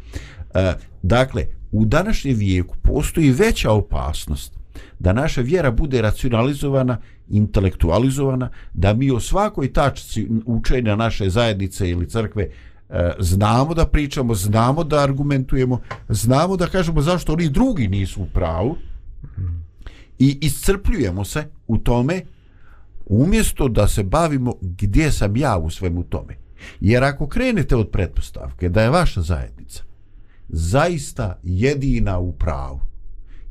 E, dakle, u današnjem vijeku postoji veća opasnost da naša vjera bude racionalizovana, intelektualizovana, da mi o svakoj tačici učenja naše zajednice ili crkve e, znamo da pričamo, znamo da argumentujemo, znamo da kažemo zašto oni drugi nisu u pravu i iscrpljujemo se u tome umjesto da se bavimo gdje sam ja u svemu tome. Jer ako krenete od pretpostavke da je vaša zajednica zaista jedina u pravu,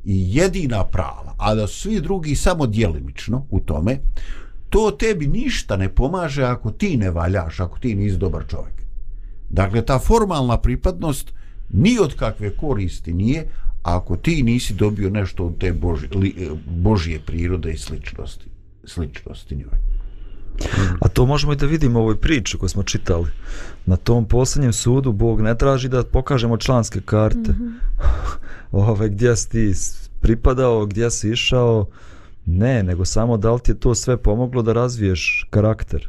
i jedina prava, a da svi drugi samo djelimično u tome, to tebi ništa ne pomaže ako ti ne valjaš, ako ti nisi dobar čovjek. Dakle, ta formalna pripadnost ni od kakve koristi nije ako ti nisi dobio nešto od te Božje, li, eh, Božje prirode i sličnosti. Sličnosti njoj. A to možemo i da vidimo u ovoj priči koju smo čitali. Na tom posljednjem sudu Bog ne traži da pokažemo članske karte. Mm -hmm. Ove, gdje si ti pripadao, gdje si išao. Ne, nego samo da li ti je to sve pomoglo da razviješ karakter.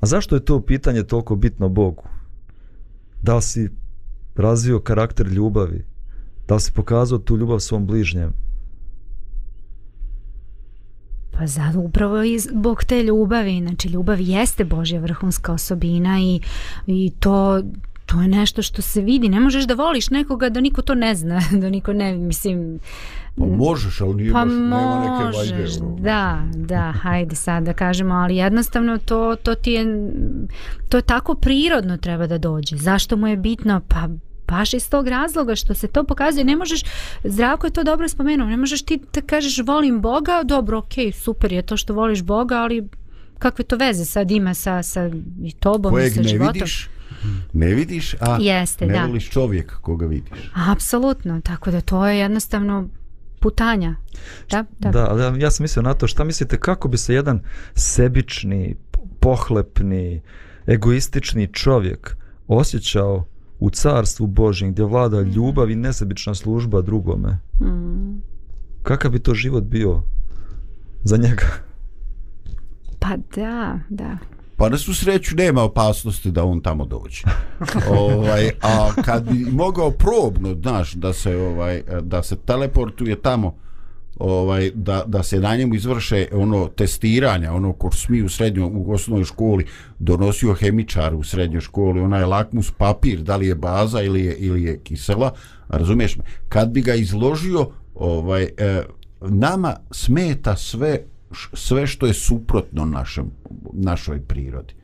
A zašto je to pitanje toliko bitno Bogu? Da li si razvio karakter ljubavi? Da li si pokazao tu ljubav svom bližnjem? Pa za, upravo i zbog te ljubavi. Znači, ljubav jeste Božja vrhunska osobina i, i to, to je nešto što se vidi. Ne možeš da voliš nekoga da niko to ne zna, da niko ne, mislim... Pa možeš, ali nije pa baš, nema možeš, neke vajde. Ono. Da, da, hajde sad da kažemo, ali jednostavno to, to ti je, to je tako prirodno treba da dođe. Zašto mu je bitno? Pa baš iz tog razloga što se to pokazuje ne možeš, zdravko je to dobro spomenuo ne možeš ti da kažeš volim Boga dobro, ok, super je to što voliš Boga ali kakve to veze sad ima sa, sa i tobom Kojeg i sa ne životom vidiš, ne vidiš a Jeste, ne da. voliš čovjek koga vidiš apsolutno, tako da to je jednostavno putanja da, da. da ja sam mislio na to šta mislite kako bi se jedan sebični pohlepni egoistični čovjek osjećao u carstvu Božjem gdje vlada mm. ljubav i nesebična služba drugome. Mm. Kakav bi to život bio za njega? Pa da, da. Pa na svu sreću nema opasnosti da on tamo dođe. ovaj, a kad bi mogao probno, znaš, da se, ovaj, da se teleportuje tamo, ovaj da, da se na njemu izvrše ono testiranja ono ko smi u srednjoj u osnovnoj školi donosio hemičar u srednjoj školi onaj lakmus papir da li je baza ili je ili je kisela razumiješ me kad bi ga izložio ovaj eh, nama smeta sve sve što je suprotno našem našoj prirodi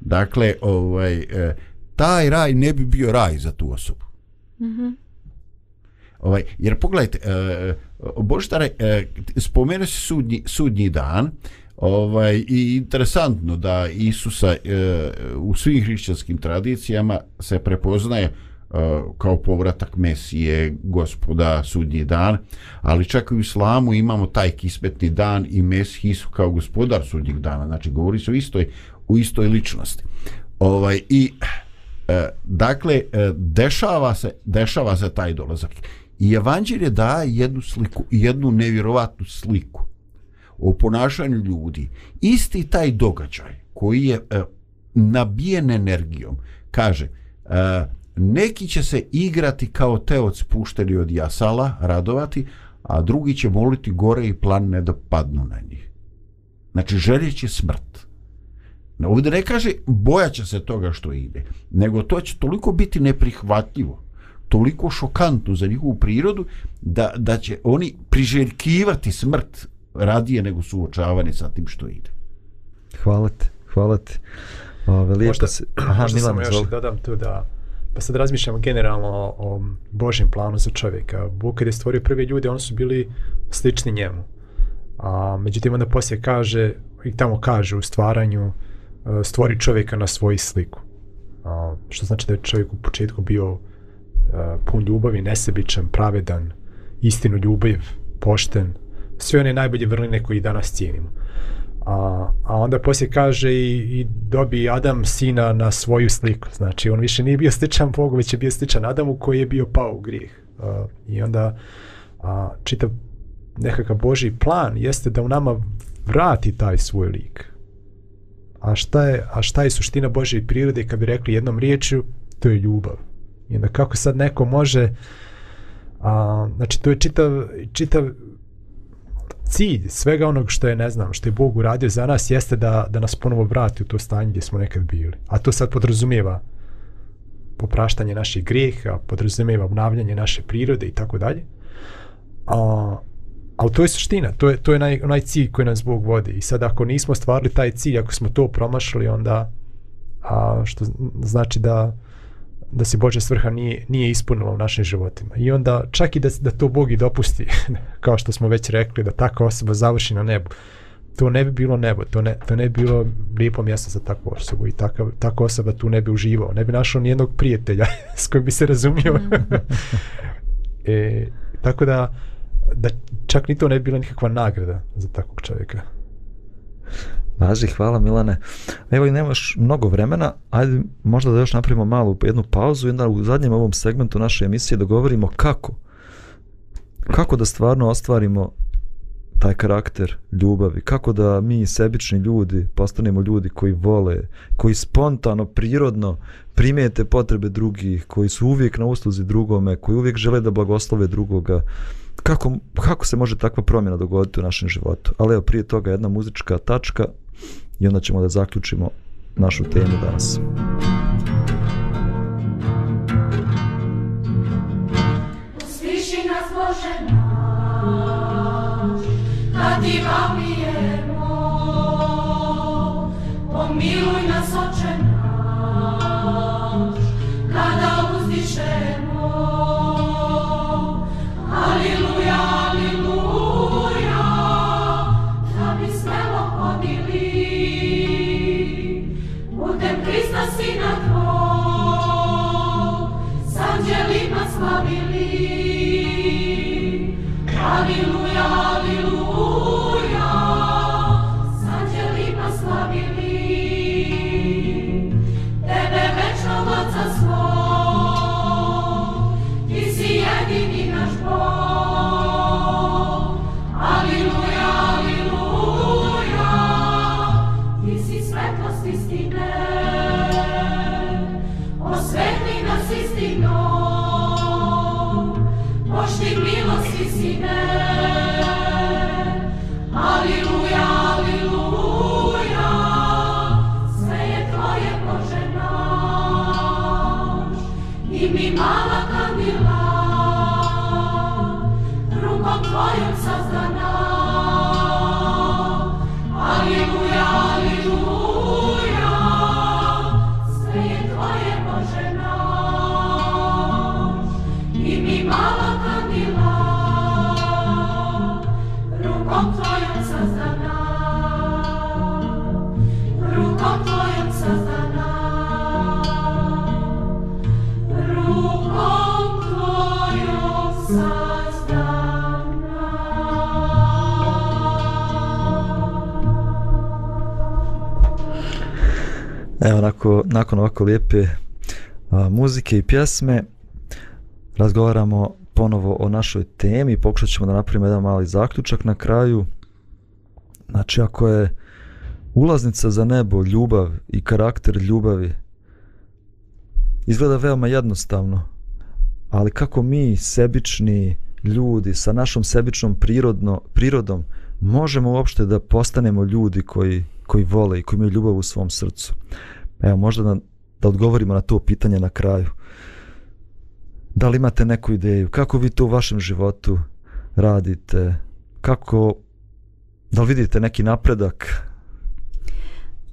dakle ovaj eh, taj raj ne bi bio raj za tu osobu mhm mm ovaj jer pogledajte uh, Boštare uh, e, spomenu se sudnji sudnji dan ovaj i interesantno da Isusa uh, u svim hrišćanskim tradicijama se prepoznaje uh, kao povratak Mesije, gospoda, sudnji dan, ali čak i u islamu imamo taj kismetni dan i Mesih Isu kao gospodar sudnjeg dana, znači govori se o istoj, u istoj ličnosti. Ovaj, I E, dakle, e, dešava se dešava se taj dolazak. I evanđelje daje jednu sliku, jednu nevjerovatnu sliku o ponašanju ljudi. Isti taj događaj koji je e, nabijen energijom, kaže, e, neki će se igrati kao teoc spušteni od jasala, radovati, a drugi će moliti gore i plan ne da padnu na njih. Znači, željeći smrt. Ovdje ne kaže bojaće se toga što ide, nego to će toliko biti neprihvatljivo toliko šokantno za njihovu prirodu da, da će oni priželjkivati smrt radije nego suočavanje sa tim što ide. Hvala te, hvala te. Ove, možda, se, aha, možda Milan, sam još dodam tu da pa sad razmišljamo generalno o, o Božjem planu za čovjeka. Bog kada je stvorio prve ljude, oni su bili slični njemu. A, međutim, onda poslije kaže, i tamo kaže u stvaranju, e, stvori čovjeka na svoju sliku. A, što znači da je čovjek u početku bio Eh, pun ljubavi, nesebičan, pravedan, istinu ljubiv, pošten, sve one najbolje vrline koje danas cijenimo. A, a onda poslije kaže i, i dobi Adam sina na svoju sliku. Znači, on više nije bio sličan Bogu, već je bio sličan Adamu koji je bio pao u grijeh. A, I onda a, čita nekakav Boži plan jeste da u nama vrati taj svoj lik. A šta je, a šta je suština Božje prirode kad bi rekli jednom riječju, to je ljubav. I onda kako sad neko može, a, znači to je čitav, čitav cilj svega onog što je, ne znam, što je Bog uradio za nas, jeste da, da nas ponovo vrati u to stanje gdje smo nekad bili. A to sad podrazumijeva popraštanje naših grijeha, podrazumijeva obnavljanje naše prirode i tako dalje. A, ali to je suština, to je, to je naj, onaj cilj koji nas Bog vodi. I sad ako nismo stvarili taj cilj, ako smo to promašali, onda a, što znači da da se Božja svrha nije, nije ispunila u našim životima. I onda čak i da, da to Bog i dopusti, kao što smo već rekli, da takva osoba završi na nebu, to ne bi bilo nebo, to ne, to ne bi bilo lijepo mjesto za takvu osobu i taka, taka osoba tu ne bi uživao, ne bi našao nijednog prijatelja s kojim bi se razumio. Mhm. e, tako da, da čak ni to ne bi bila nikakva nagrada za takvog čovjeka. Važi, hvala Milane. Evo i nemaš mnogo vremena, ajde možda da još napravimo malu jednu pauzu i onda u zadnjem ovom segmentu naše emisije da govorimo kako, kako da stvarno ostvarimo taj karakter ljubavi, kako da mi sebični ljudi postanemo ljudi koji vole, koji spontano, prirodno primijete potrebe drugih, koji su uvijek na usluzi drugome, koji uvijek žele da blagoslove drugoga, kako, kako se može takva promjena dogoditi u našem životu. Ali evo, prije toga jedna muzička tačka, i onda ćemo da zaključimo našu temu danas. Uspiši nas Bože naš, kad divan je moj, pomiluj nakon ovako lijepe a, muzike i pjesme razgovaramo ponovo o našoj temi i pokušat ćemo da napravimo jedan mali zaključak na kraju. Znači, ako je ulaznica za nebo, ljubav i karakter ljubavi izgleda veoma jednostavno, ali kako mi, sebični ljudi, sa našom sebičnom prirodno, prirodom, možemo uopšte da postanemo ljudi koji, koji vole i koji imaju ljubav u svom srcu. Evo, možda da, da odgovorimo na to pitanje na kraju. Da li imate neku ideju? Kako vi to u vašem životu radite? Kako, da li vidite neki napredak?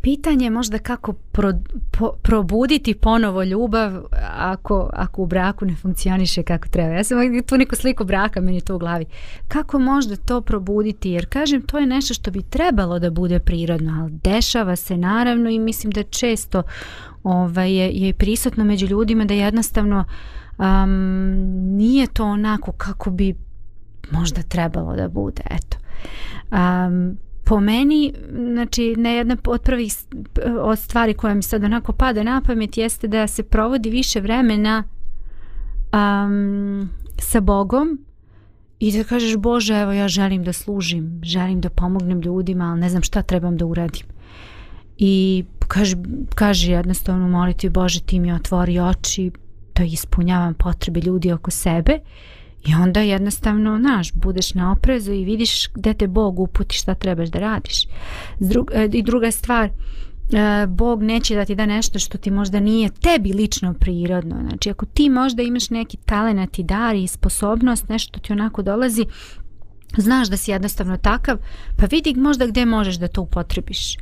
pitanje je možda kako pro, po, probuditi ponovo ljubav ako, ako u braku ne funkcioniše kako treba. Ja sam tu neku sliku braka, meni to u glavi. Kako možda to probuditi? Jer kažem, to je nešto što bi trebalo da bude prirodno, ali dešava se naravno i mislim da često ovaj, je, je prisutno među ljudima da jednostavno um, nije to onako kako bi možda trebalo da bude. Eto. Um, po meni, znači, ne jedna od prvih od stvari koja mi sad onako pada na pamet jeste da se provodi više vremena um, sa Bogom i da kažeš Bože, evo ja želim da služim, želim da pomognem ljudima, ali ne znam šta trebam da uradim. I kaže, kaže jednostavno moliti Bože ti mi otvori oči, da ispunjavam potrebe ljudi oko sebe. I I onda jednostavno, znaš, budeš na oprezu i vidiš gde te Bog uputi šta trebaš da radiš. Drug, e, I druga stvar, e, Bog neće da ti da nešto što ti možda nije tebi lično prirodno. Znači, ako ti možda imaš neki talent i dar i sposobnost, nešto ti onako dolazi, znaš da si jednostavno takav, pa vidi možda gde možeš da to upotrebiš.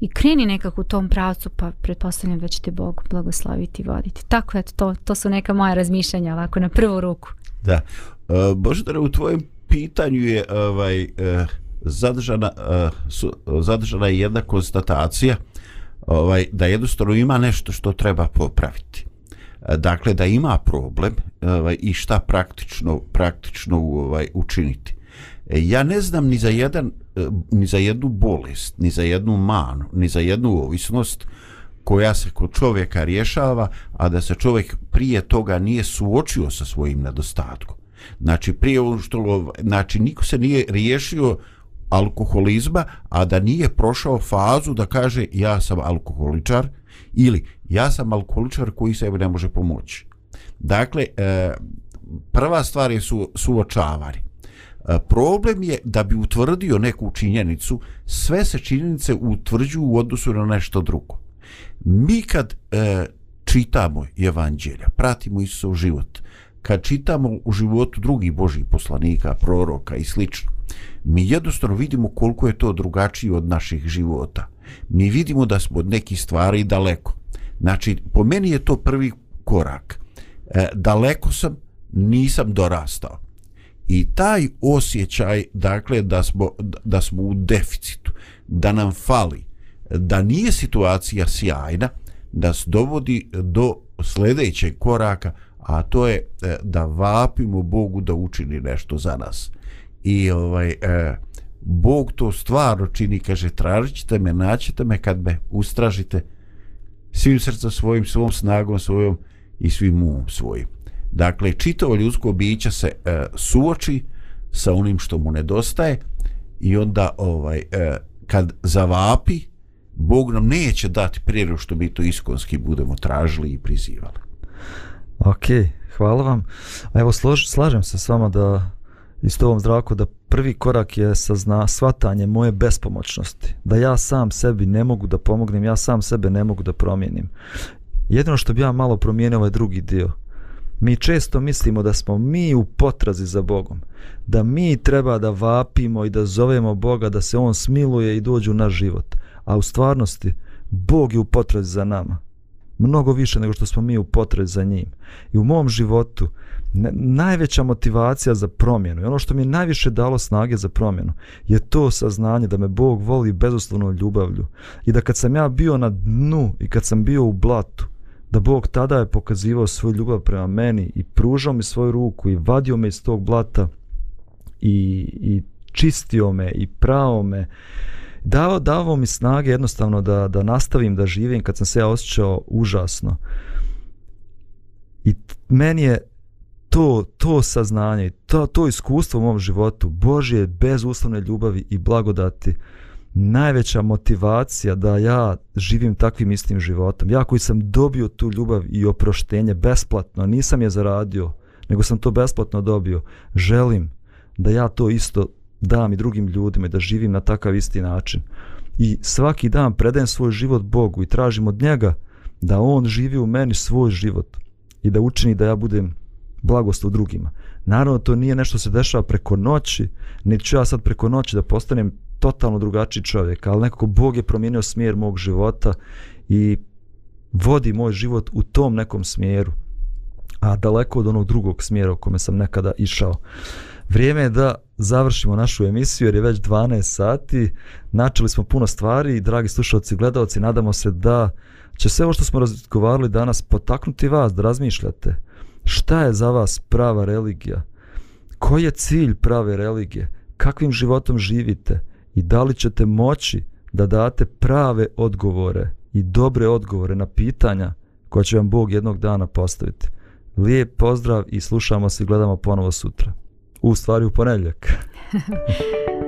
I kreni nekako u tom pravcu, pa pretpostavljam da će te Bog blagoslaviti i voditi. Tako je, to, to su neka moja razmišljanja ovako na prvu ruku. Da. Eh, Božedare, u tvojem pitanju je ovaj eh, zadržana eh, su, zadržana je jedna konstatacija ovaj da jednostavno ima nešto što treba popraviti. Dakle da ima problem ovaj i šta praktično praktično ovaj učiniti. Ja ne znam ni za jedan ni za jednu bolest, ni za jednu manu, ni za jednu ovisnost uh, koja se kod čovjeka rješava, a da se čovjek prije toga nije suočio sa svojim nedostatkom. Znači, prije ono što, znači, niko se nije riješio alkoholizma, a da nije prošao fazu da kaže ja sam alkoholičar ili ja sam alkoholičar koji sebi ne može pomoći. Dakle, e, prva stvar je su, suočavanje. Problem je da bi utvrdio neku činjenicu, sve se činjenice utvrđuju u odnosu na nešto drugo. Mi kad e, čitamo evanđelja, pratimo Isusov život, kad čitamo u životu drugih Božih poslanika, proroka i slično, mi jednostavno vidimo koliko je to drugačije od naših života. Mi vidimo da smo od nekih stvari daleko. Znači, po meni je to prvi korak. E, daleko sam, nisam dorastao. I taj osjećaj, dakle, da smo, da smo u deficitu, da nam fali, da nije situacija sjajna, da se dovodi do sljedećeg koraka, a to je e, da vapimo Bogu da učini nešto za nas. I ovaj, e, Bog to stvarno čini, kaže, tražit ćete me, naćete me kad me ustražite svim srca svojim, svom snagom svojom i svim umom svojim. Dakle, čitavo ljudsko biće se e, suoči sa onim što mu nedostaje i onda ovaj e, kad zavapi, Bog nam neće dati prije što mi to iskonski budemo tražili i prizivali. Ok, hvala vam. A evo, slož, slažem se s vama da i s tobom zdravko da prvi korak je sazna, svatanje moje bespomoćnosti. Da ja sam sebi ne mogu da pomognem, ja sam sebe ne mogu da promijenim. Jedino što bi ja malo promijenio ovaj drugi dio. Mi često mislimo da smo mi u potrazi za Bogom. Da mi treba da vapimo i da zovemo Boga da se On smiluje i dođu na život a u stvarnosti Bog je u potrazi za nama. Mnogo više nego što smo mi u potrazi za njim. I u mom životu ne, najveća motivacija za promjenu i ono što mi je najviše dalo snage za promjenu je to saznanje da me Bog voli bezoslovno ljubavlju i da kad sam ja bio na dnu i kad sam bio u blatu, da Bog tada je pokazivao svoju ljubav prema meni i pružao mi svoju ruku i vadio me iz tog blata i, i čistio me i prao me. Uh, dao, dao mi snage jednostavno da, da nastavim da živim kad sam se ja osjećao užasno. I meni je to, to saznanje, to, to iskustvo u mom životu, Božje bezuslovne ljubavi i blagodati, najveća motivacija da ja živim takvim istim životom. Ja koji sam dobio tu ljubav i oproštenje besplatno, nisam je zaradio, nego sam to besplatno dobio, želim da ja to isto dam i drugim ljudima i da živim na takav isti način. I svaki dan predajem svoj život Bogu i tražim od njega da on živi u meni svoj život i da učini da ja budem blagost u drugima. Naravno, to nije nešto se dešava preko noći, neću ja sad preko noći da postanem totalno drugačiji čovjek, ali nekako Bog je promijenio smjer mog života i vodi moj život u tom nekom smjeru, a daleko od onog drugog smjera u kome sam nekada išao. Uh, vrijeme je da završimo našu emisiju jer je već 12 sati. Načeli smo puno stvari i dragi slušalci i gledalci, nadamo se da će sve ovo što smo razgovarali danas potaknuti vas da razmišljate šta je za vas prava religija, koji je cilj prave religije, kakvim životom živite i da li ćete moći da date prave odgovore i dobre odgovore na pitanja koja će vam Bog jednog dana postaviti. Lijep pozdrav i slušamo se i gledamo ponovo sutra u stvari u ponedljak.